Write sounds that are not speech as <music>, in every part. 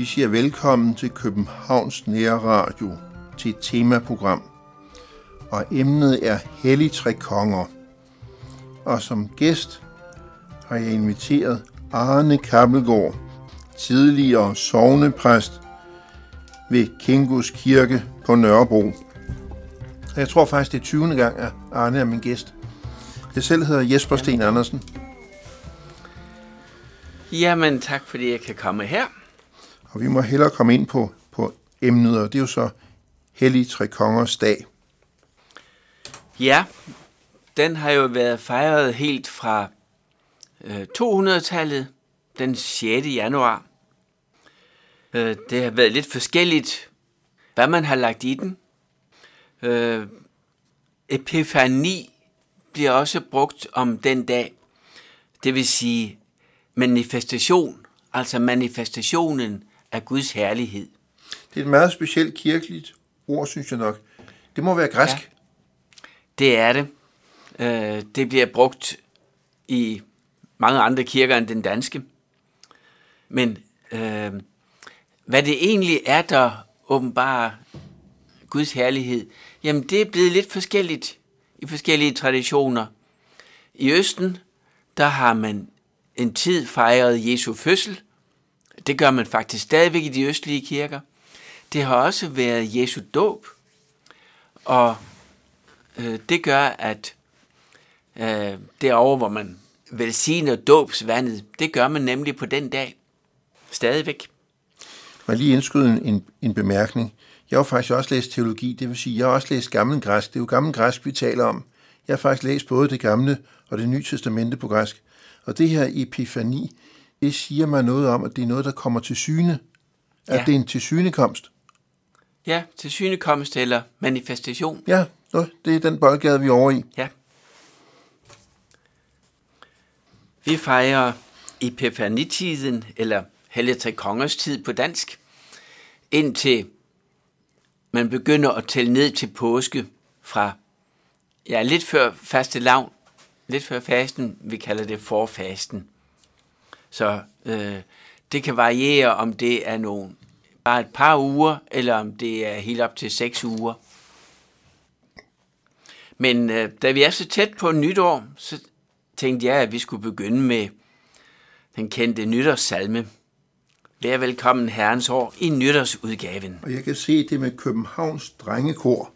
Vi siger velkommen til Københavns Nære Radio til et temaprogram. Og emnet er Hellig Tre Konger. Og som gæst har jeg inviteret Arne Kappelgaard, tidligere sovnepræst ved Kingus Kirke på Nørrebro. Jeg tror faktisk, det er 20. gang, at Arne er min gæst. Jeg selv hedder Jesper Sten Andersen. Jamen, tak fordi jeg kan komme her. Og vi må hellere komme ind på, på emnet, og det er jo så Hellig Tre Kongers Dag. Ja, den har jo været fejret helt fra øh, 200-tallet, den 6. januar. Øh, det har været lidt forskelligt, hvad man har lagt i den. Øh, epifani bliver også brugt om den dag. Det vil sige manifestation, altså manifestationen af Guds herlighed. Det er et meget specielt kirkeligt ord, synes jeg nok. Det må være græsk. Ja, det er det. Øh, det bliver brugt i mange andre kirker end den danske. Men øh, hvad det egentlig er, der åbenbart Guds herlighed, jamen det er blevet lidt forskelligt i forskellige traditioner. I Østen, der har man en tid fejret Jesu fødsel. Det gør man faktisk stadigvæk i de østlige kirker. Det har også været Jesu dåb. Og øh, det gør, at øh, derovre, hvor man velsigner dåbsvandet, det gør man nemlig på den dag. Stadigvæk. Jeg lige indskyde en, en, en bemærkning. Jeg har faktisk også læst teologi, det vil sige, jeg har også læst gammel græsk. Det er jo gammel græsk, vi taler om. Jeg har faktisk læst både det gamle og det nye testamente på græsk. Og det her epifani, det siger mig noget om, at det er noget, der kommer til syne. At ja. det er en til synekomst. Ja, til synekomst eller manifestation. Ja, det er den boldgade, vi er over i. Ja. Vi fejrer epifanitiden, eller Hellige Tre Kongers tid på dansk, indtil man begynder at tælle ned til påske fra, ja, lidt før faste lavn, lidt før fasten, vi kalder det forfasten. Så øh, det kan variere, om det er nogen bare et par uger, eller om det er helt op til seks uger. Men øh, da vi er så tæt på nytår, så tænkte jeg, at vi skulle begynde med den kendte nytårssalme. Vær velkommen Herrens år i nytårsudgaven. Og jeg kan se det med Københavns drengekor.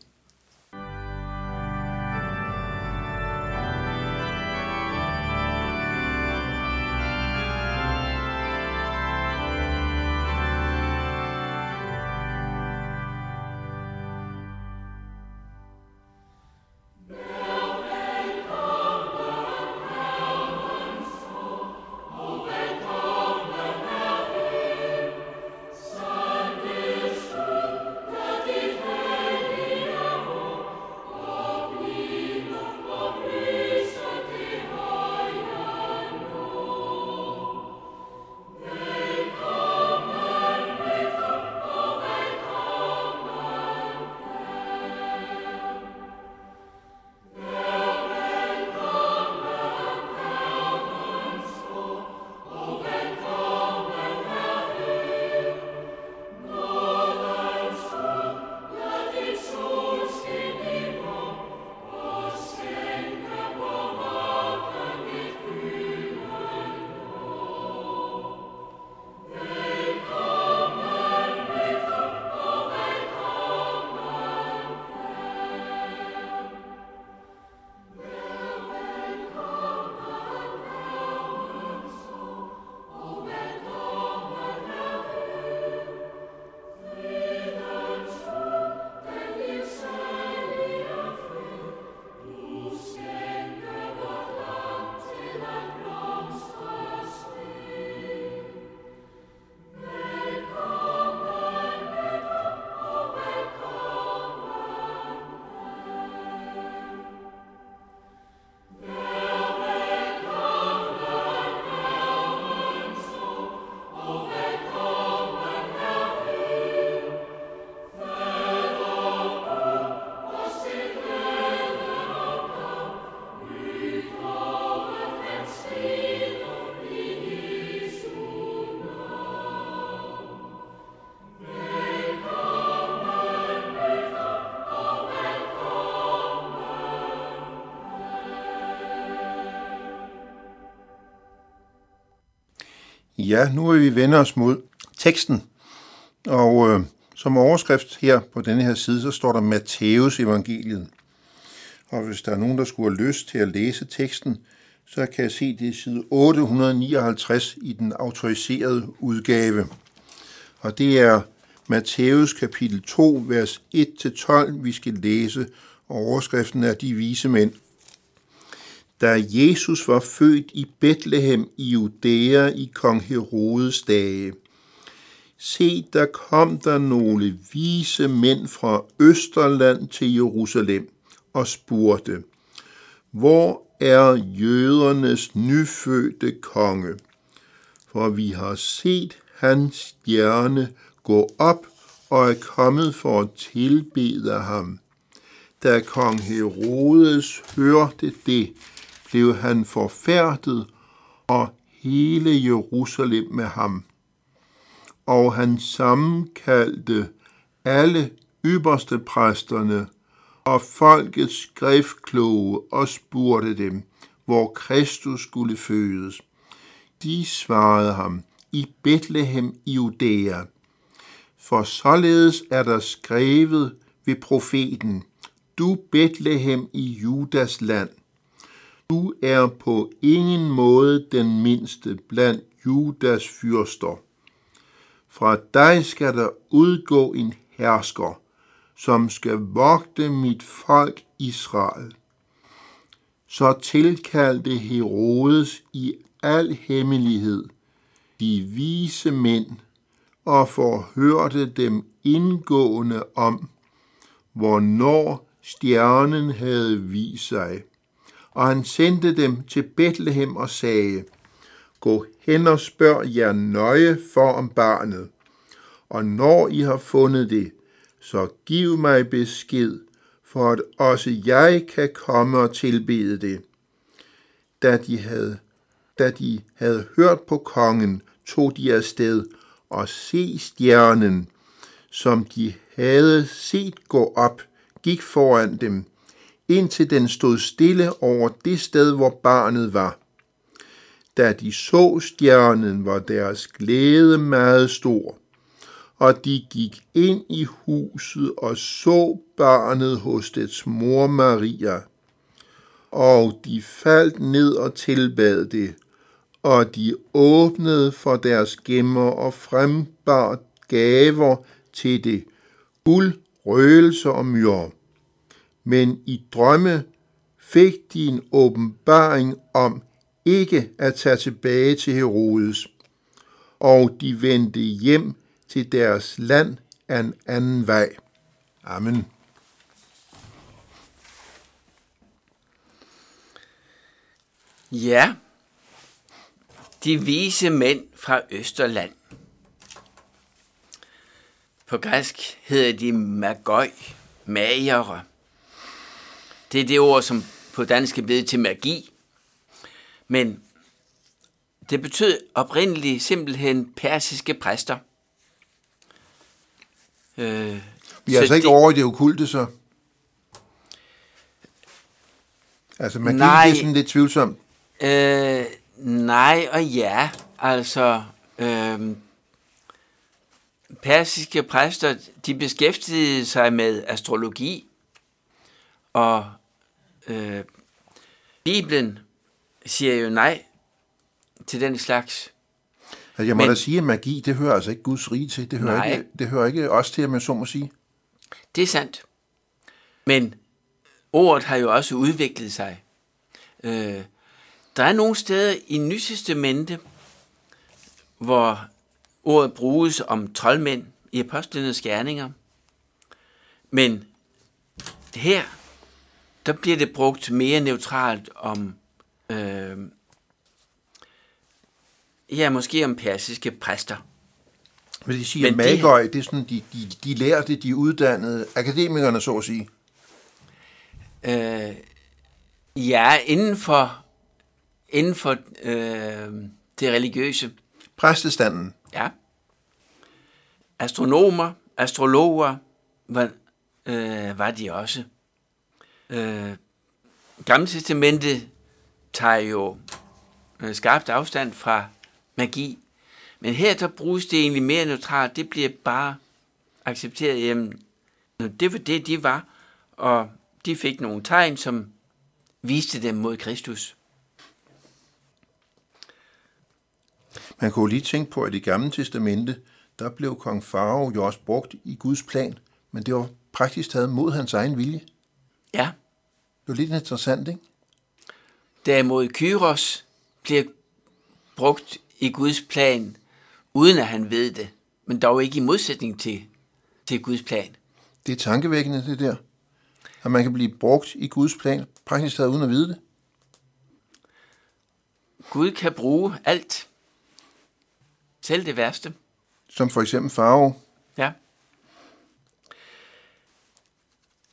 Ja, nu vil vi vende os mod teksten. Og øh, som overskrift her på denne her side, så står der Matteus evangeliet. Og hvis der er nogen, der skulle have lyst til at læse teksten, så kan jeg se det i side 859 i den autoriserede udgave. Og det er Matthæus kapitel 2, vers 1-12, vi skal læse, og overskriften er De vise mænd. Da Jesus var født i Bethlehem i Judæa i kong Herodes dage, se, der kom der nogle vise mænd fra Østerland til Jerusalem og spurgte, hvor er jødernes nyfødte konge? For vi har set hans stjerne gå op og er kommet for at tilbede ham. Da kong Herodes hørte det, blev han forfærdet, og hele Jerusalem med ham. Og han sammenkaldte alle ypperste præsterne og folkets skriftkloge og spurgte dem, hvor Kristus skulle fødes. De svarede ham, i Bethlehem i Judæa. For således er der skrevet ved profeten, du Bethlehem i Judas land. Du er på ingen måde den mindste blandt Judas fyrster. Fra dig skal der udgå en hersker, som skal vogte mit folk Israel. Så tilkaldte Herodes i al hemmelighed de vise mænd og forhørte dem indgående om, hvornår stjernen havde vist sig. Og han sendte dem til Bethlehem og sagde, Gå hen og spørg jer nøje for om barnet, og når I har fundet det, så giv mig besked, for at også jeg kan komme og tilbede det. Da de havde, da de havde hørt på kongen, tog de afsted og se stjernen, som de havde set gå op, gik foran dem, indtil den stod stille over det sted, hvor barnet var. Da de så stjernen, var deres glæde meget stor og de gik ind i huset og så barnet hos dets mor Maria. Og de faldt ned og tilbad det, og de åbnede for deres gemmer og frembar gaver til det, guld, røgelse og myre. Men i drømme fik de en åbenbaring om ikke at tage tilbage til Herodes, og de vendte hjem til deres land af en anden vej. Amen. Ja, de vise mænd fra Østerland. På græsk hedder de magøj, magere. Det er det ord, som på dansk er blevet til magi. Men det betød oprindeligt simpelthen persiske præster – Øh, Vi er altså ikke det, over i det okulte, så? Altså, magi nej, det er sådan lidt tvivlsomt. Øh, nej og ja. Altså, øh, persiske præster, de beskæftigede sig med astrologi, og øh, Bibelen siger jo nej til den slags. Altså, jeg må Men, da sige, at magi, det hører altså ikke Guds rige til. Det hører, ikke, det hører ikke os til, at man så må sige. Det er sandt. Men ordet har jo også udviklet sig. Øh, der er nogle steder i Nytestamente, hvor ordet bruges om troldmænd i apostlenes gerninger. Men her, der bliver det brugt mere neutralt om øh, Ja, måske om persiske præster. Men de siger, at magøj, det er sådan, de, de, de lærte, de uddannede akademikerne, så at sige. Øh, ja, inden for, inden for øh, det religiøse. Præstestanden. Ja. Astronomer, astrologer var, øh, var de også. Øh, Gamle testamentet tager jo øh, skarpt afstand fra magi. Men her der bruges det egentlig mere neutralt. Det bliver bare accepteret, jamen, det var det, de var, og de fik nogle tegn, som viste dem mod Kristus. Man kunne lige tænke på, at i Gamle Testamente, der blev kong Farao jo også brugt i Guds plan, men det var praktisk taget mod hans egen vilje. Ja. Det var lidt interessant, ikke? Derimod Kyros bliver brugt i Guds plan, uden at han ved det, men dog ikke i modsætning til, til Guds plan. Det er tankevækkende, det der. At man kan blive brugt i Guds plan, praktisk taget uden at vide det. Gud kan bruge alt. Selv det værste. Som for eksempel farve. Ja.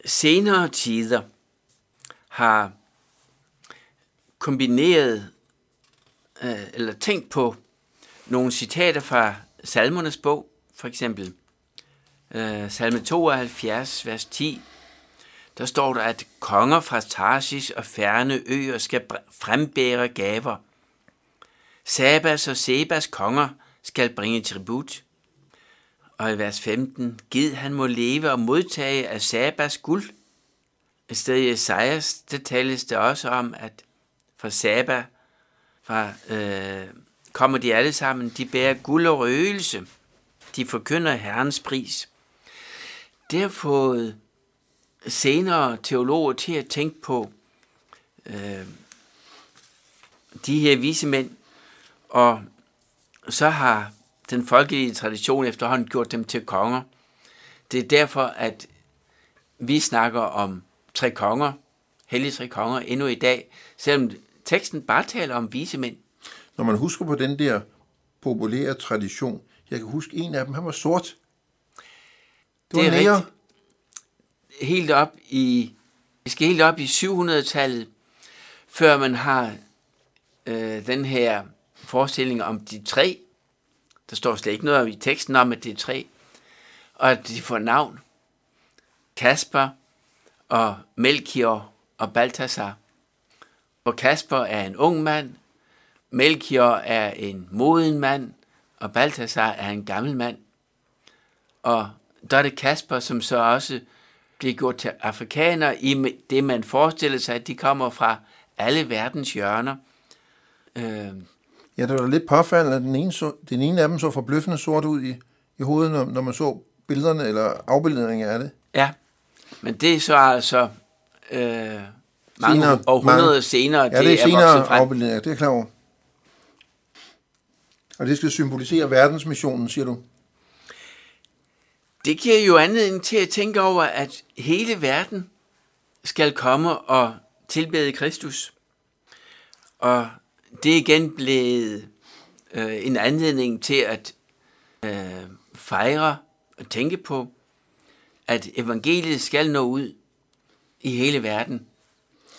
Senere tider har kombineret øh, eller tænkt på nogle citater fra Salmernes bog, for eksempel øh, salme 72, vers 10. Der står der, at konger fra Tarsis og færne øer skal frembære gaver. Sabas og Sebas konger skal bringe tribut. Og i vers 15, Gid han må leve og modtage af Sabas guld. I stedet i Esajas, der tales det også om, at fra Saba fra, øh, kommer de alle sammen, de bærer guld og røgelse. De forkynder Herrens pris. Det har fået senere teologer til at tænke på øh, de her vise mænd, og så har den folkelige tradition efterhånden gjort dem til konger. Det er derfor, at vi snakker om tre konger, hellige tre konger, endnu i dag, selvom teksten bare taler om vise mænd. Når man husker på den der populære tradition, jeg kan huske en af dem, han var sort. Det, det er rigtigt. Helt op i, vi skal helt op i 700-tallet, før man har øh, den her forestilling om de tre. Der står slet ikke noget i teksten om, at det er tre. Og at de får navn. Kasper og Melchior og Balthasar. Og Kasper er en ung mand, Melchior er en moden mand, og Balthasar er en gammel mand. Og der er det Kasper, som så også bliver gjort til afrikaner i det, man forestiller sig, at de kommer fra alle verdens hjørner. Øh, Ja, det var lidt påfaldende, at den ene, så, den ene af dem så forbløffende sort ud i, i hovedet, når, når man så billederne eller afbildninger af det. Ja, men det er så altså øh, mange senere, århundreder mange, senere. Ja, det er, senere afbildninger, det er klar over. Og det skal symbolisere verdensmissionen, siger du? Det giver jo anledning til at tænke over, at hele verden skal komme og tilbede Kristus. Og det er igen blevet øh, en anledning til at øh, fejre og tænke på, at evangeliet skal nå ud i hele verden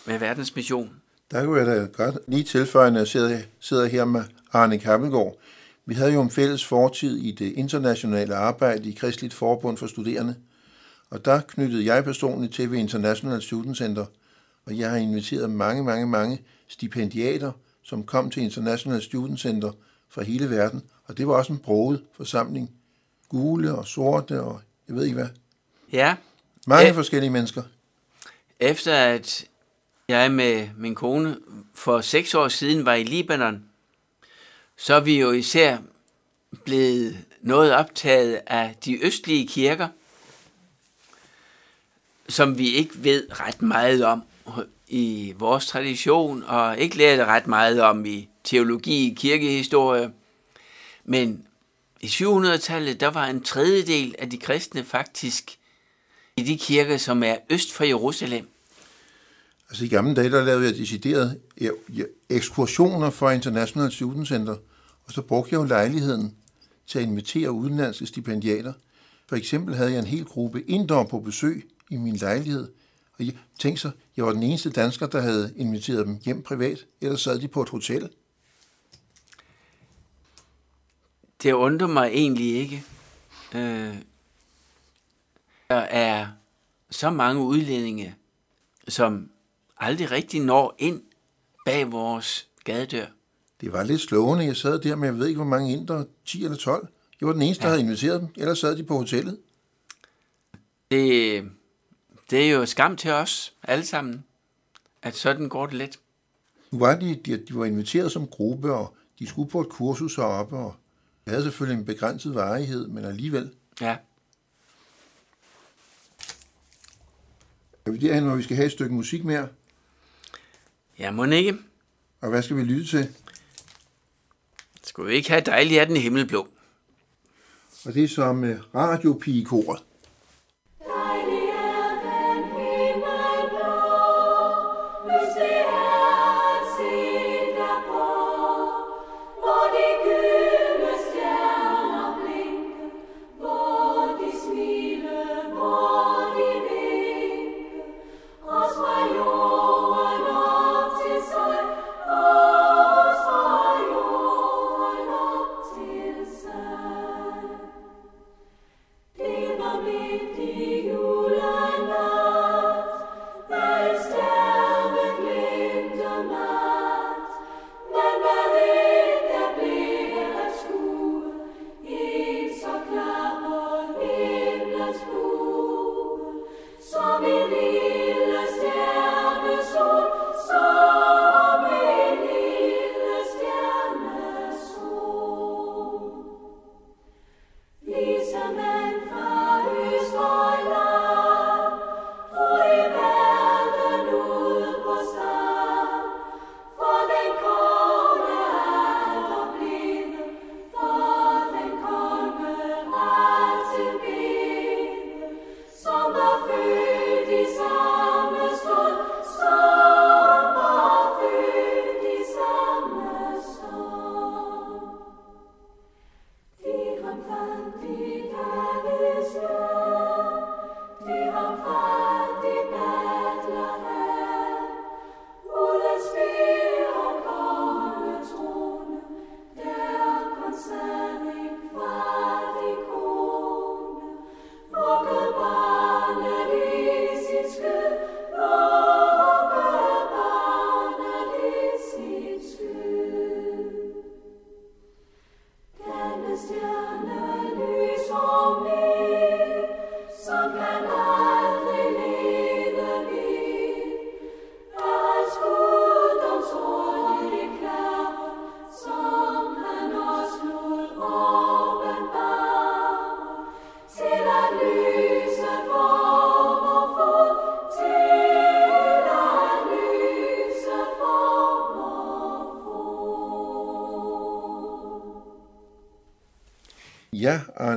med verdens mission. Der kunne jeg da godt lige tilføje, når jeg sidder, sidder her med Arne Kappelgaard. Vi havde jo en fælles fortid i det internationale arbejde i Kristeligt Forbund for Studerende, og der knyttede jeg personligt til ved International Student Center, og jeg har inviteret mange, mange, mange stipendiater som kom til International Student Center fra hele verden, og det var også en broget forsamling. Gule og sorte og jeg ved ikke hvad. Ja. Mange e- forskellige mennesker. Efter at jeg med min kone for seks år siden var i Libanon, så er vi jo især blevet noget optaget af de østlige kirker, som vi ikke ved ret meget om i vores tradition, og ikke lært ret meget om i teologi, kirkehistorie. Men i 700-tallet, der var en tredjedel af de kristne faktisk i de kirker, som er øst for Jerusalem. Altså i gamle dage, der lavede jeg decideret ekskursioner for International Student Center, og så brugte jeg jo lejligheden til at invitere udenlandske stipendiater. For eksempel havde jeg en hel gruppe indre på besøg i min lejlighed – og tænk så, jeg var den eneste dansker, der havde inviteret dem hjem privat, ellers sad de på et hotel. Det undrer mig egentlig ikke. Øh, der er så mange udlændinge, som aldrig rigtig når ind bag vores gadedør. Det var lidt slående. Jeg sad der med, jeg ved ikke, hvor mange indre, 10 eller 12. Jeg var den eneste, ja. der havde inviteret dem, ellers sad de på hotellet. Det, det er jo skam til os alle sammen, at sådan går det lidt. Nu var de, de, de var inviteret som gruppe, og de skulle på et kursus heroppe, og det havde selvfølgelig en begrænset varighed, men alligevel. Ja. Er vi derhen, hvor vi skal have et stykke musik mere? Ja, må ikke. Og hvad skal vi lytte til? Skulle vi ikke have dejligt af den himmelblå? Og det er som uh, radiopigekoret.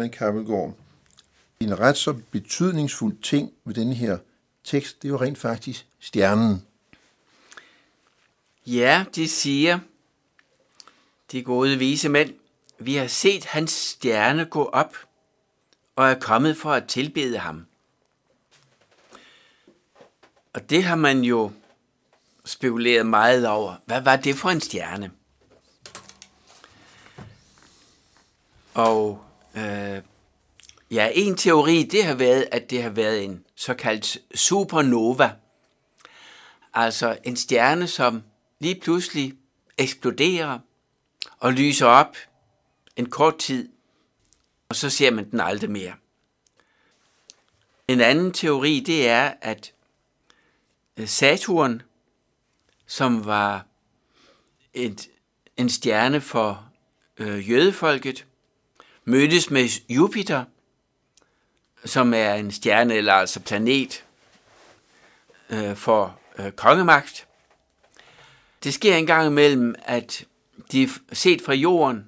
Henrik Arne Kappelgaard. En ret så betydningsfuld ting ved denne her tekst, det er jo rent faktisk stjernen. Ja, de siger, de gode vise mænd, vi har set hans stjerne gå op og er kommet for at tilbede ham. Og det har man jo spekuleret meget over. Hvad var det for en stjerne? Og ja, en teori, det har været, at det har været en såkaldt supernova. Altså en stjerne, som lige pludselig eksploderer og lyser op en kort tid, og så ser man den aldrig mere. En anden teori, det er, at øh, Saturn, som var et, en stjerne for øh, jødefolket, mødtes med Jupiter, som er en stjerne eller altså planet øh, for øh, kongemagt. Det sker en gang imellem, at de set fra jorden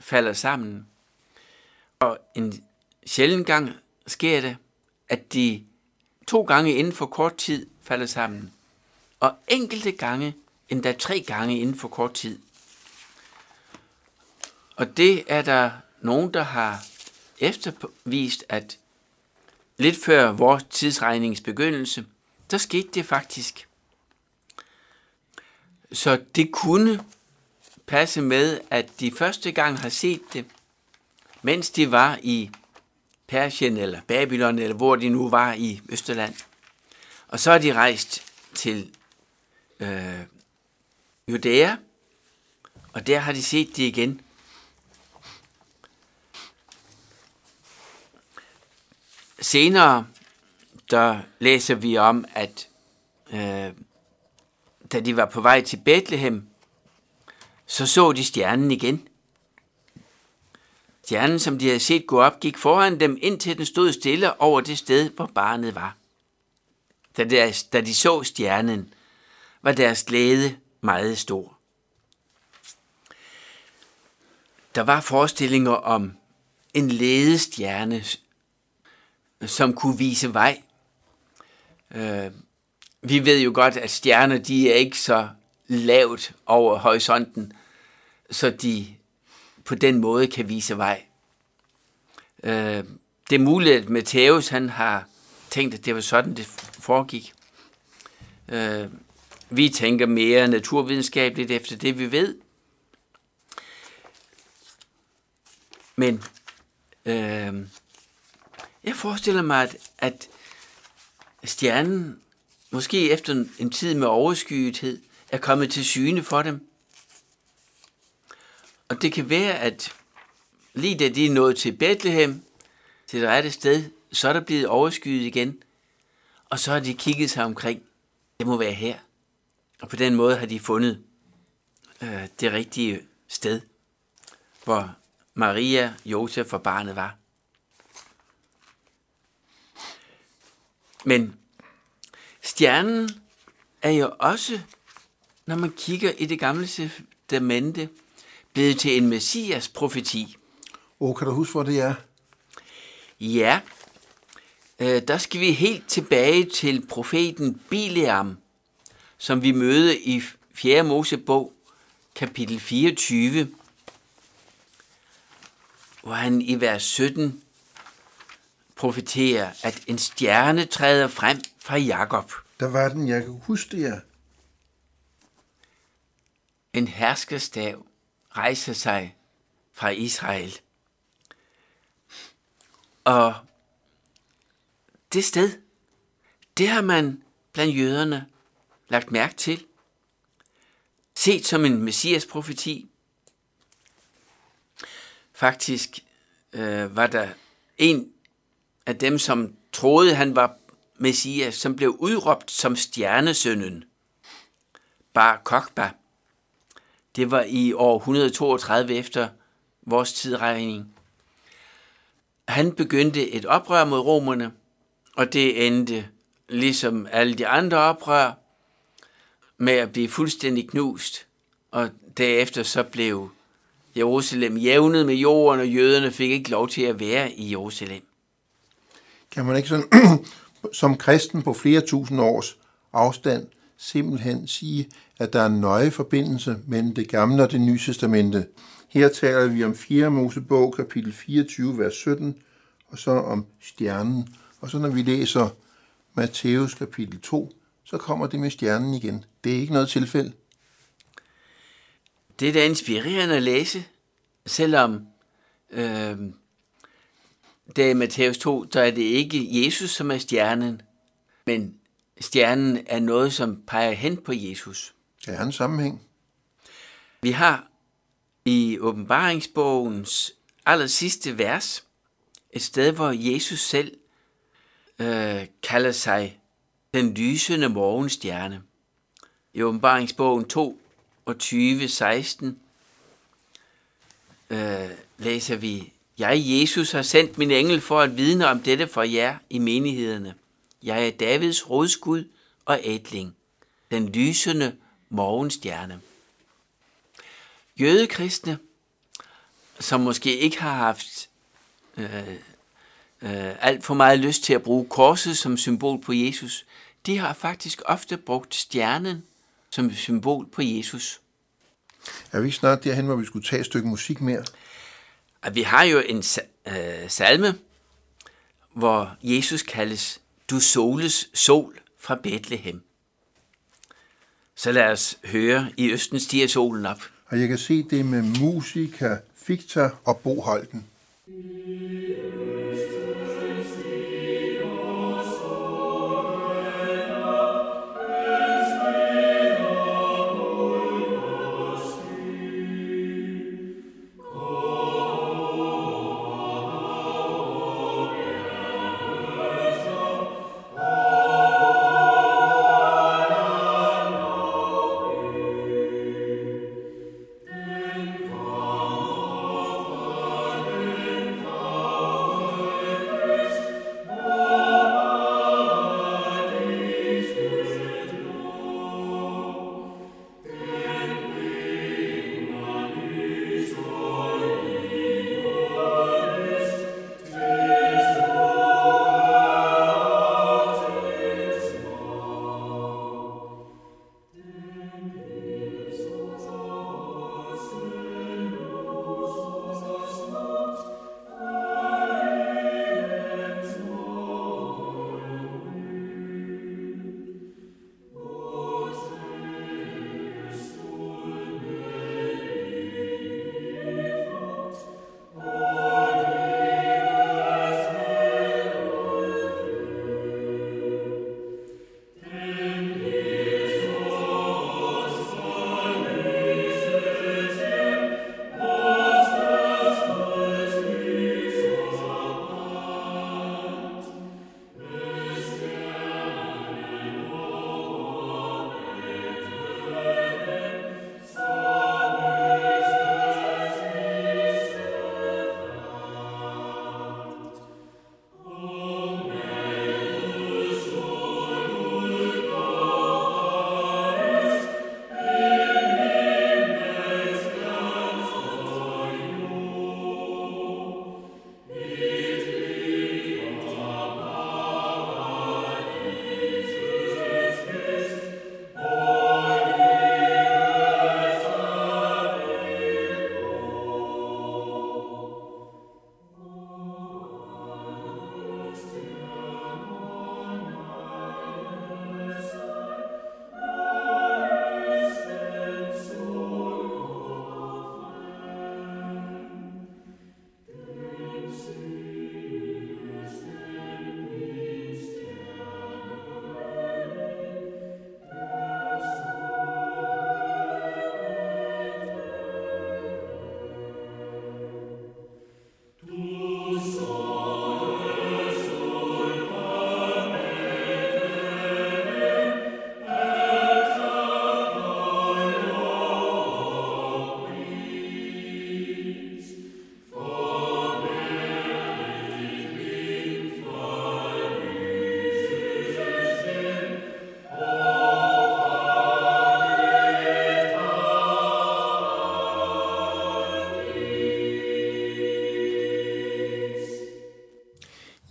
falder sammen, og en sjælden gang sker det, at de to gange inden for kort tid falder sammen, og enkelte gange, endda tre gange inden for kort tid. Og det er der nogen, der har eftervist, at lidt før vores tidsregningens begyndelse, der skete det faktisk. Så det kunne passe med, at de første gang har set det, mens de var i Persien eller Babylon, eller hvor de nu var i Østerland. Og så er de rejst til øh, Judæa, Og der har de set det igen. Senere, der læser vi om, at øh, da de var på vej til Bethlehem, så så de stjernen igen. Stjernen, som de havde set gå op, gik foran dem, indtil den stod stille over det sted, hvor barnet var. Da, deres, da de så stjernen, var deres glæde meget stor. Der var forestillinger om en ledestjerne, som kunne vise vej. Øh, vi ved jo godt, at stjerner de er ikke så lavt over horisonten, så de på den måde kan vise vej. Øh, det er muligt, at Matthæus han har tænkt, at det var sådan, det foregik. Øh, vi tænker mere naturvidenskabeligt efter det, vi ved. Men øh, jeg forestiller mig, at, at stjernen, måske efter en tid med overskyethed, er kommet til syne for dem. Og det kan være, at lige da de er nået til Bethlehem, til det rette sted, så er der blevet overskyet igen. Og så har de kigget sig omkring. Det må være her. Og på den måde har de fundet øh, det rigtige sted, hvor Maria, Josef og barnet var. Men stjernen er jo også, når man kigger i det gamle testamente, blevet til en messias profeti. Åh, kan du huske, hvor det er? Ja, øh, der skal vi helt tilbage til profeten Bileam, som vi møder i 4. Mosebog, kapitel 24, hvor han i vers 17 profeterer, at en stjerne træder frem fra Jakob. Der var den, jeg kan huske det, ja. En herskerstav rejser sig fra Israel. Og det sted, det har man blandt jøderne lagt mærke til. Set som en messias profeti. Faktisk øh, var der en af dem, som troede, han var messias, som blev udråbt som stjernesønnen. Bar Kokba. Det var i år 132 efter vores tidregning. Han begyndte et oprør mod romerne, og det endte, ligesom alle de andre oprør, med at blive fuldstændig knust. Og derefter så blev Jerusalem jævnet med jorden, og jøderne fik ikke lov til at være i Jerusalem. Kan man ikke sådan, <clears throat> som kristen på flere tusind års afstand simpelthen sige, at der er en nøje forbindelse mellem det gamle og det nye testamente. Her taler vi om 4. Mosebog, kapitel 24, vers 17, og så om stjernen. Og så når vi læser Matthæus kapitel 2, så kommer det med stjernen igen. Det er ikke noget tilfælde. Det er da inspirerende at læse, selvom øh, det er i Matthæus 2, der er det ikke Jesus, som er stjernen, men stjernen er noget, som peger hen på Jesus. Der er en sammenhæng. Vi har i åbenbaringsbogens aller sidste vers et sted, hvor Jesus selv øh, kalder sig den lysende morgenstjerne. I åbenbaringsbogen 2 og 20, 16 øh, læser vi, jeg, Jesus, har sendt min engel for at vidne om dette for jer i menighederne. Jeg er Davids rådskud og ædling, den lysende morgenstjerne. Jødekristne, som måske ikke har haft øh, øh, alt for meget lyst til at bruge korset som symbol på Jesus, de har faktisk ofte brugt stjernen som symbol på Jesus. Er vi snart derhen, hvor vi skulle tage et stykke musik mere? At vi har jo en sa- øh, salme, hvor Jesus kaldes Du soles sol fra Bethlehem. Så lad os høre, i østen stiger solen op. Og jeg kan se det med musika, Victor og Bo Holten.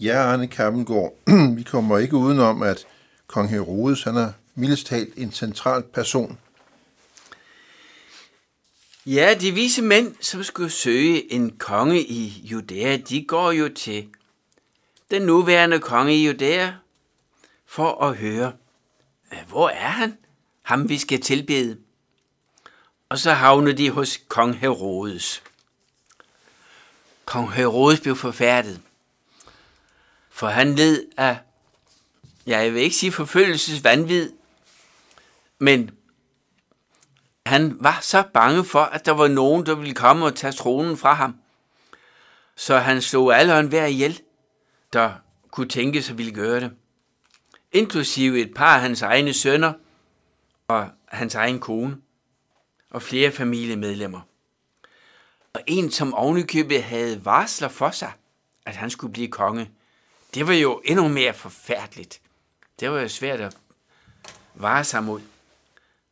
Ja, Arne Kappengård, <clears throat> vi kommer ikke udenom, at kong Herodes, han er mildest talt en central person. Ja, de vise mænd, som skulle søge en konge i Judæa, de går jo til den nuværende konge i Judæa for at høre, hvor er han? Ham vi skal tilbede. Og så havner de hos kong Herodes. Kong Herodes blev forfærdet, for han led af, ja, jeg vil ikke sige forfølgelsesvandvid, men han var så bange for, at der var nogen, der ville komme og tage tronen fra ham. Så han slog alle og enhver ihjel, der kunne tænke sig ville gøre det. Inklusive et par af hans egne sønner og hans egen kone og flere familiemedlemmer. Og en, som ovenikøbet havde varsler for sig, at han skulle blive konge, det var jo endnu mere forfærdeligt. Det var jo svært at vare sig mod.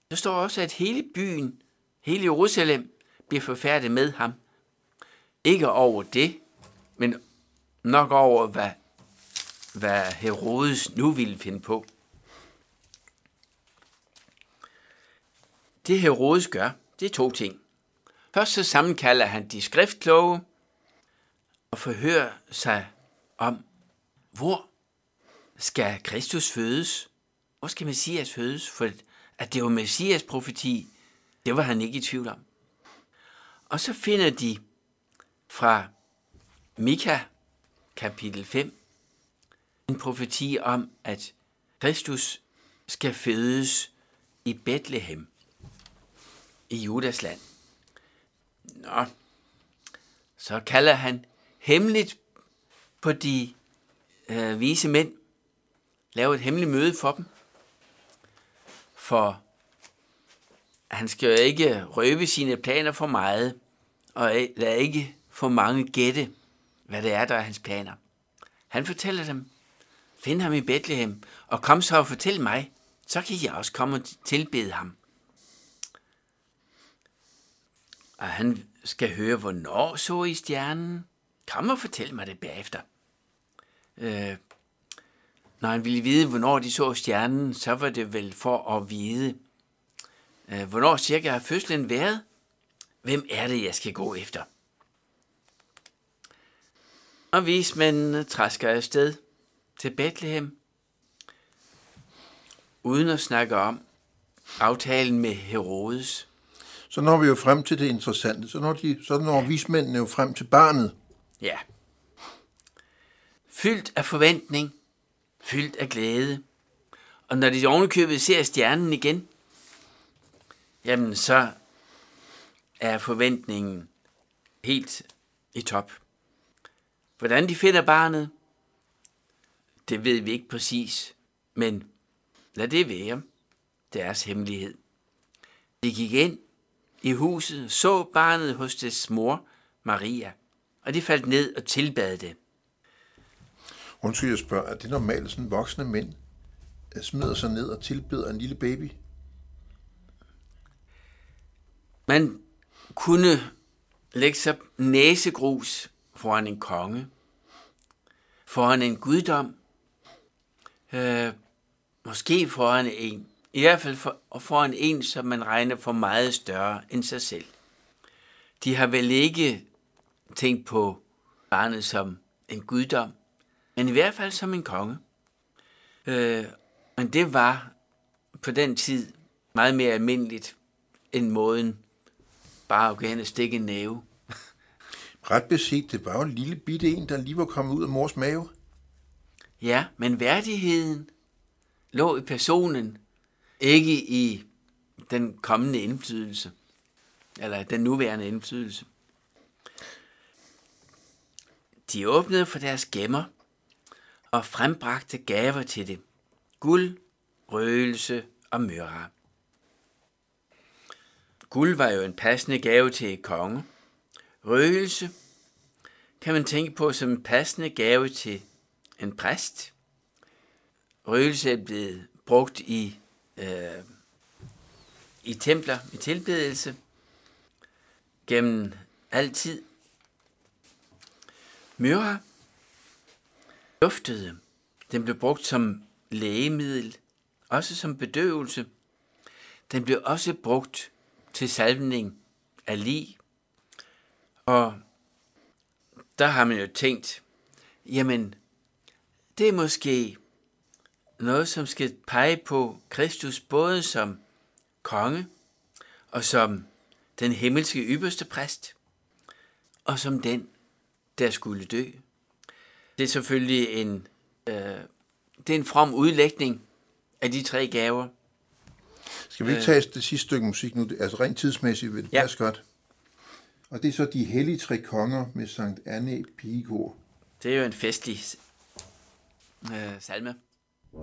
Der står også, at hele byen, hele Jerusalem, bliver forfærdet med ham. Ikke over det, men nok over, hvad, hvad Herodes nu ville finde på. Det Herodes gør, det er to ting. Først så sammenkalder han de skriftkloge og forhører sig om, hvor skal Kristus fødes? Hvor skal Messias fødes? For at det var Messias profeti, det var han ikke i tvivl om. Og så finder de fra Mika kapitel 5 en profeti om, at Kristus skal fødes i Bethlehem i Judas land. Nå, så kalder han hemmeligt på de øh, vise mænd, lave et hemmeligt møde for dem, for han skal jo ikke røbe sine planer for meget, og lad ikke for mange gætte, hvad det er, der er hans planer. Han fortæller dem, find ham i Bethlehem, og kom så og fortæl mig, så kan jeg også komme og tilbede ham. Og han skal høre, hvornår så I stjernen. Kom og fortæl mig det bagefter. Øh, når han ville vide, hvornår de så stjernen, så var det vel for at vide, øh, hvornår cirka har fødslen været. Hvem er det, jeg skal gå efter? Og vismændene træsker afsted til Bethlehem, uden at snakke om aftalen med Herodes. Så når vi jo frem til det interessante. Så når, de, så når vismændene jo frem til barnet. Ja. Fyldt af forventning, fyldt af glæde. Og når de ovenikøbet ser stjernen igen, jamen så er forventningen helt i top. Hvordan de finder barnet, det ved vi ikke præcis, men lad det være deres hemmelighed. De gik ind i huset, så barnet hos dets mor, Maria, og de faldt ned og tilbad det. Undskyld, jeg spørger, er det normalt, sådan voksne mænd øh, smider sig ned og tilbeder en lille baby? Man kunne lægge sig næsegrus foran en konge, foran en guddom, øh, måske foran en, i hvert fald for, foran en, som man regner for meget større end sig selv. De har vel ikke tænkt på barnet som en guddom, men i hvert fald som en konge. Øh, men det var på den tid meget mere almindeligt end måden bare at gå hen og stikke en næve. <laughs> Ret beset, det var jo en lille bitte en, der lige var kommet ud af mors mave. Ja, men værdigheden lå i personen, ikke i den kommende indflydelse, eller den nuværende indflydelse. De åbnede for deres gemmer og frembragte gaver til det. Guld, røgelse og myrra. Guld var jo en passende gave til et konge. Røgelse kan man tænke på som en passende gave til en præst. Røgelse er blevet brugt i, øh, i templer, i tilbedelse, gennem altid. Myrra, duftede. Den blev brugt som lægemiddel, også som bedøvelse. Den blev også brugt til salvning af lig. Og der har man jo tænkt, jamen, det er måske noget, som skal pege på Kristus både som konge og som den himmelske ypperste præst og som den, der skulle dø. Det er selvfølgelig en, øh, det er en from udlægning af de tre gaver. Skal vi ikke tage det sidste stykke musik nu? Altså rent tidsmæssigt vil det Ja. passe godt. Og det er så de hellige tre konger med Sankt Anne Pigekor. Det er jo en festlig øh, salme. De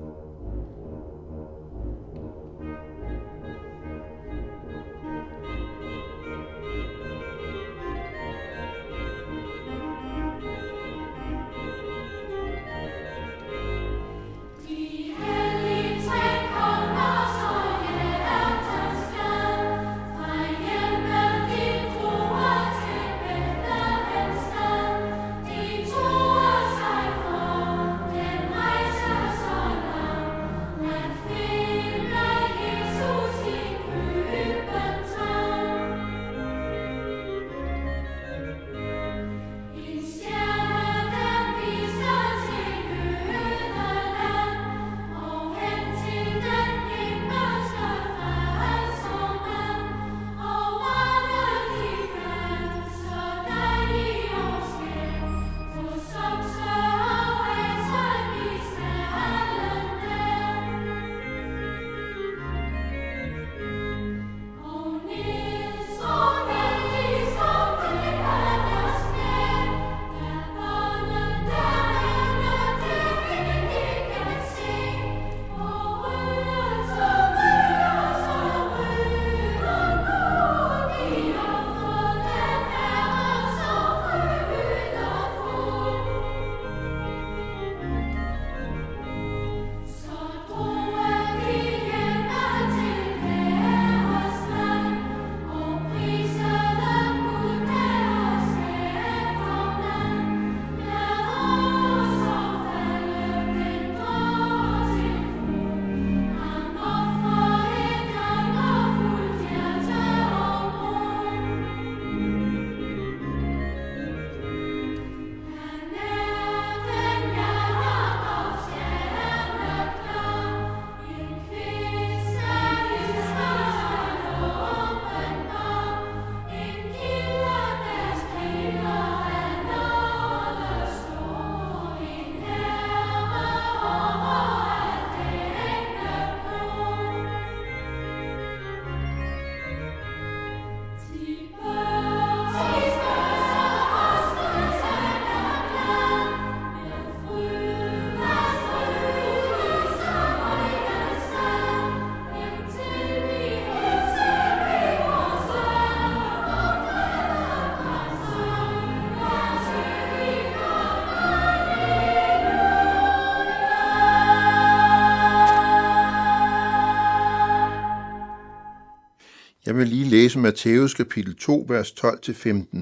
Jeg vil lige læse Matthæus kapitel 2, vers 12-15.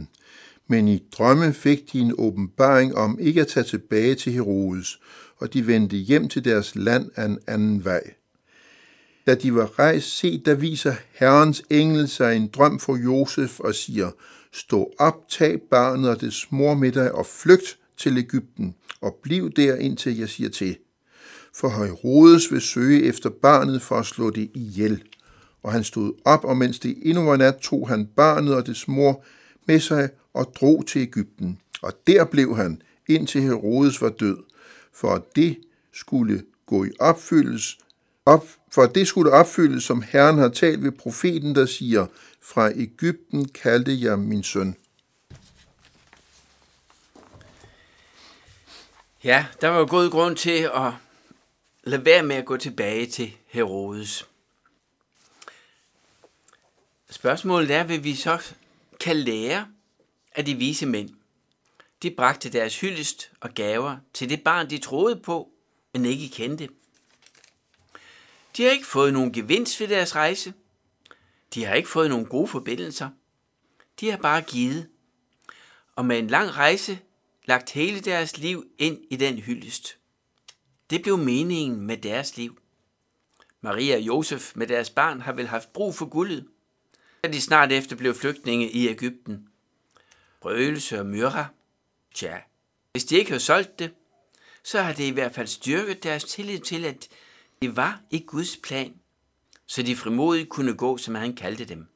Men i drømme fik de en åbenbaring om ikke at tage tilbage til Herodes, og de vendte hjem til deres land af en anden vej. Da de var rejst, se, der viser Herrens engel sig en drøm for Josef og siger, Stå op, tag barnet og dets mor med dig og flygt til Ægypten, og bliv der indtil jeg siger til. For Herodes vil søge efter barnet for at slå det ihjel. Og han stod op, og mens det endnu var nat, tog han barnet og dets mor med sig og drog til Ægypten. Og der blev han, indtil Herodes var død, for at det skulle gå i opfyldes, op, for at det skulle opfyldes, som Herren har talt ved profeten, der siger, fra Ægypten kaldte jeg min søn. Ja, der var god grund til at lade være med at gå tilbage til Herodes. Spørgsmålet er, hvad vi så kan lære af de vise mænd. De bragte deres hyldest og gaver til det barn, de troede på, men ikke kendte. De har ikke fået nogen gevinst ved deres rejse. De har ikke fået nogen gode forbindelser. De har bare givet. Og med en lang rejse lagt hele deres liv ind i den hyldest. Det blev meningen med deres liv. Maria og Josef med deres barn har vel haft brug for guldet, da de snart efter blev flygtninge i Ægypten. Røgelse og myrra, tja, hvis de ikke havde solgt det, så har det i hvert fald styrket deres tillid til, at det var i Guds plan, så de frimodigt kunne gå, som han kaldte dem.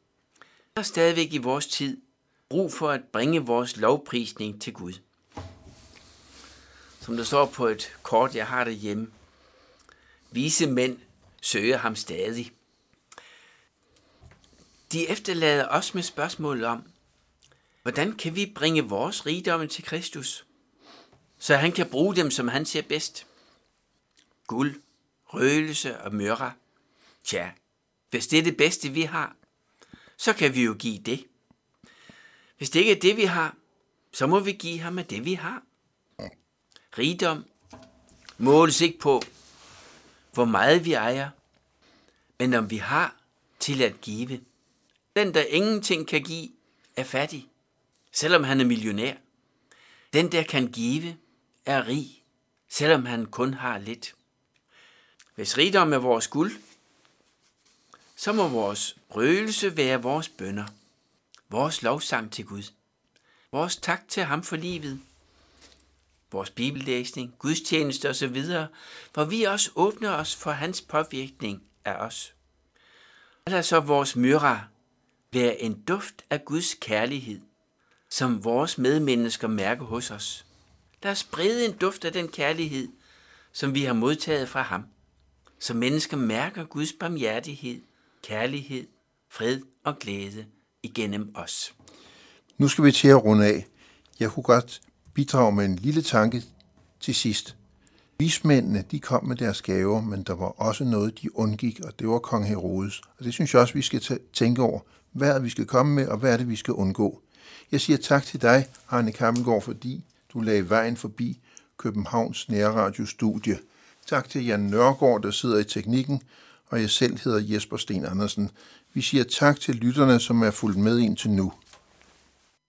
Der er stadigvæk i vores tid brug for at bringe vores lovprisning til Gud. Som der står på et kort, jeg har derhjemme. Vise mænd søger ham stadig. De efterlader os med spørgsmål om, hvordan kan vi bringe vores rigdomme til Kristus, så han kan bruge dem, som han ser bedst. Guld, røgelse og myrra. Tja, hvis det er det bedste, vi har, så kan vi jo give det. Hvis det ikke er det, vi har, så må vi give ham af det, vi har. Rigdom måles ikke på, hvor meget vi ejer, men om vi har til at give. Den, der ingenting kan give, er fattig, selvom han er millionær. Den, der kan give, er rig, selvom han kun har lidt. Hvis rigdom er vores guld, så må vores røgelse være vores bønder, vores lovsang til Gud, vores tak til ham for livet, vores bibellæsning, gudstjeneste osv., hvor vi også åbner os for hans påvirkning af os. Eller så vores myra være en duft af Guds kærlighed, som vores medmennesker mærker hos os. Lad os sprede en duft af den kærlighed, som vi har modtaget fra ham, så mennesker mærker Guds barmhjertighed, kærlighed, fred og glæde igennem os. Nu skal vi til at runde af. Jeg kunne godt bidrage med en lille tanke til sidst. Vismændene, de kom med deres gaver, men der var også noget, de undgik, og det var kong Herodes. Og det synes jeg også, vi skal tænke over. Hvad er det, vi skal komme med, og hvad er det, vi skal undgå? Jeg siger tak til dig, Arne Kammelgaard, fordi du lagde vejen forbi Københavns Nærradiostudie. Tak til Jan Nørgaard, der sidder i teknikken, og jeg selv hedder Jesper Sten Andersen. Vi siger tak til lytterne, som er fulgt med indtil nu.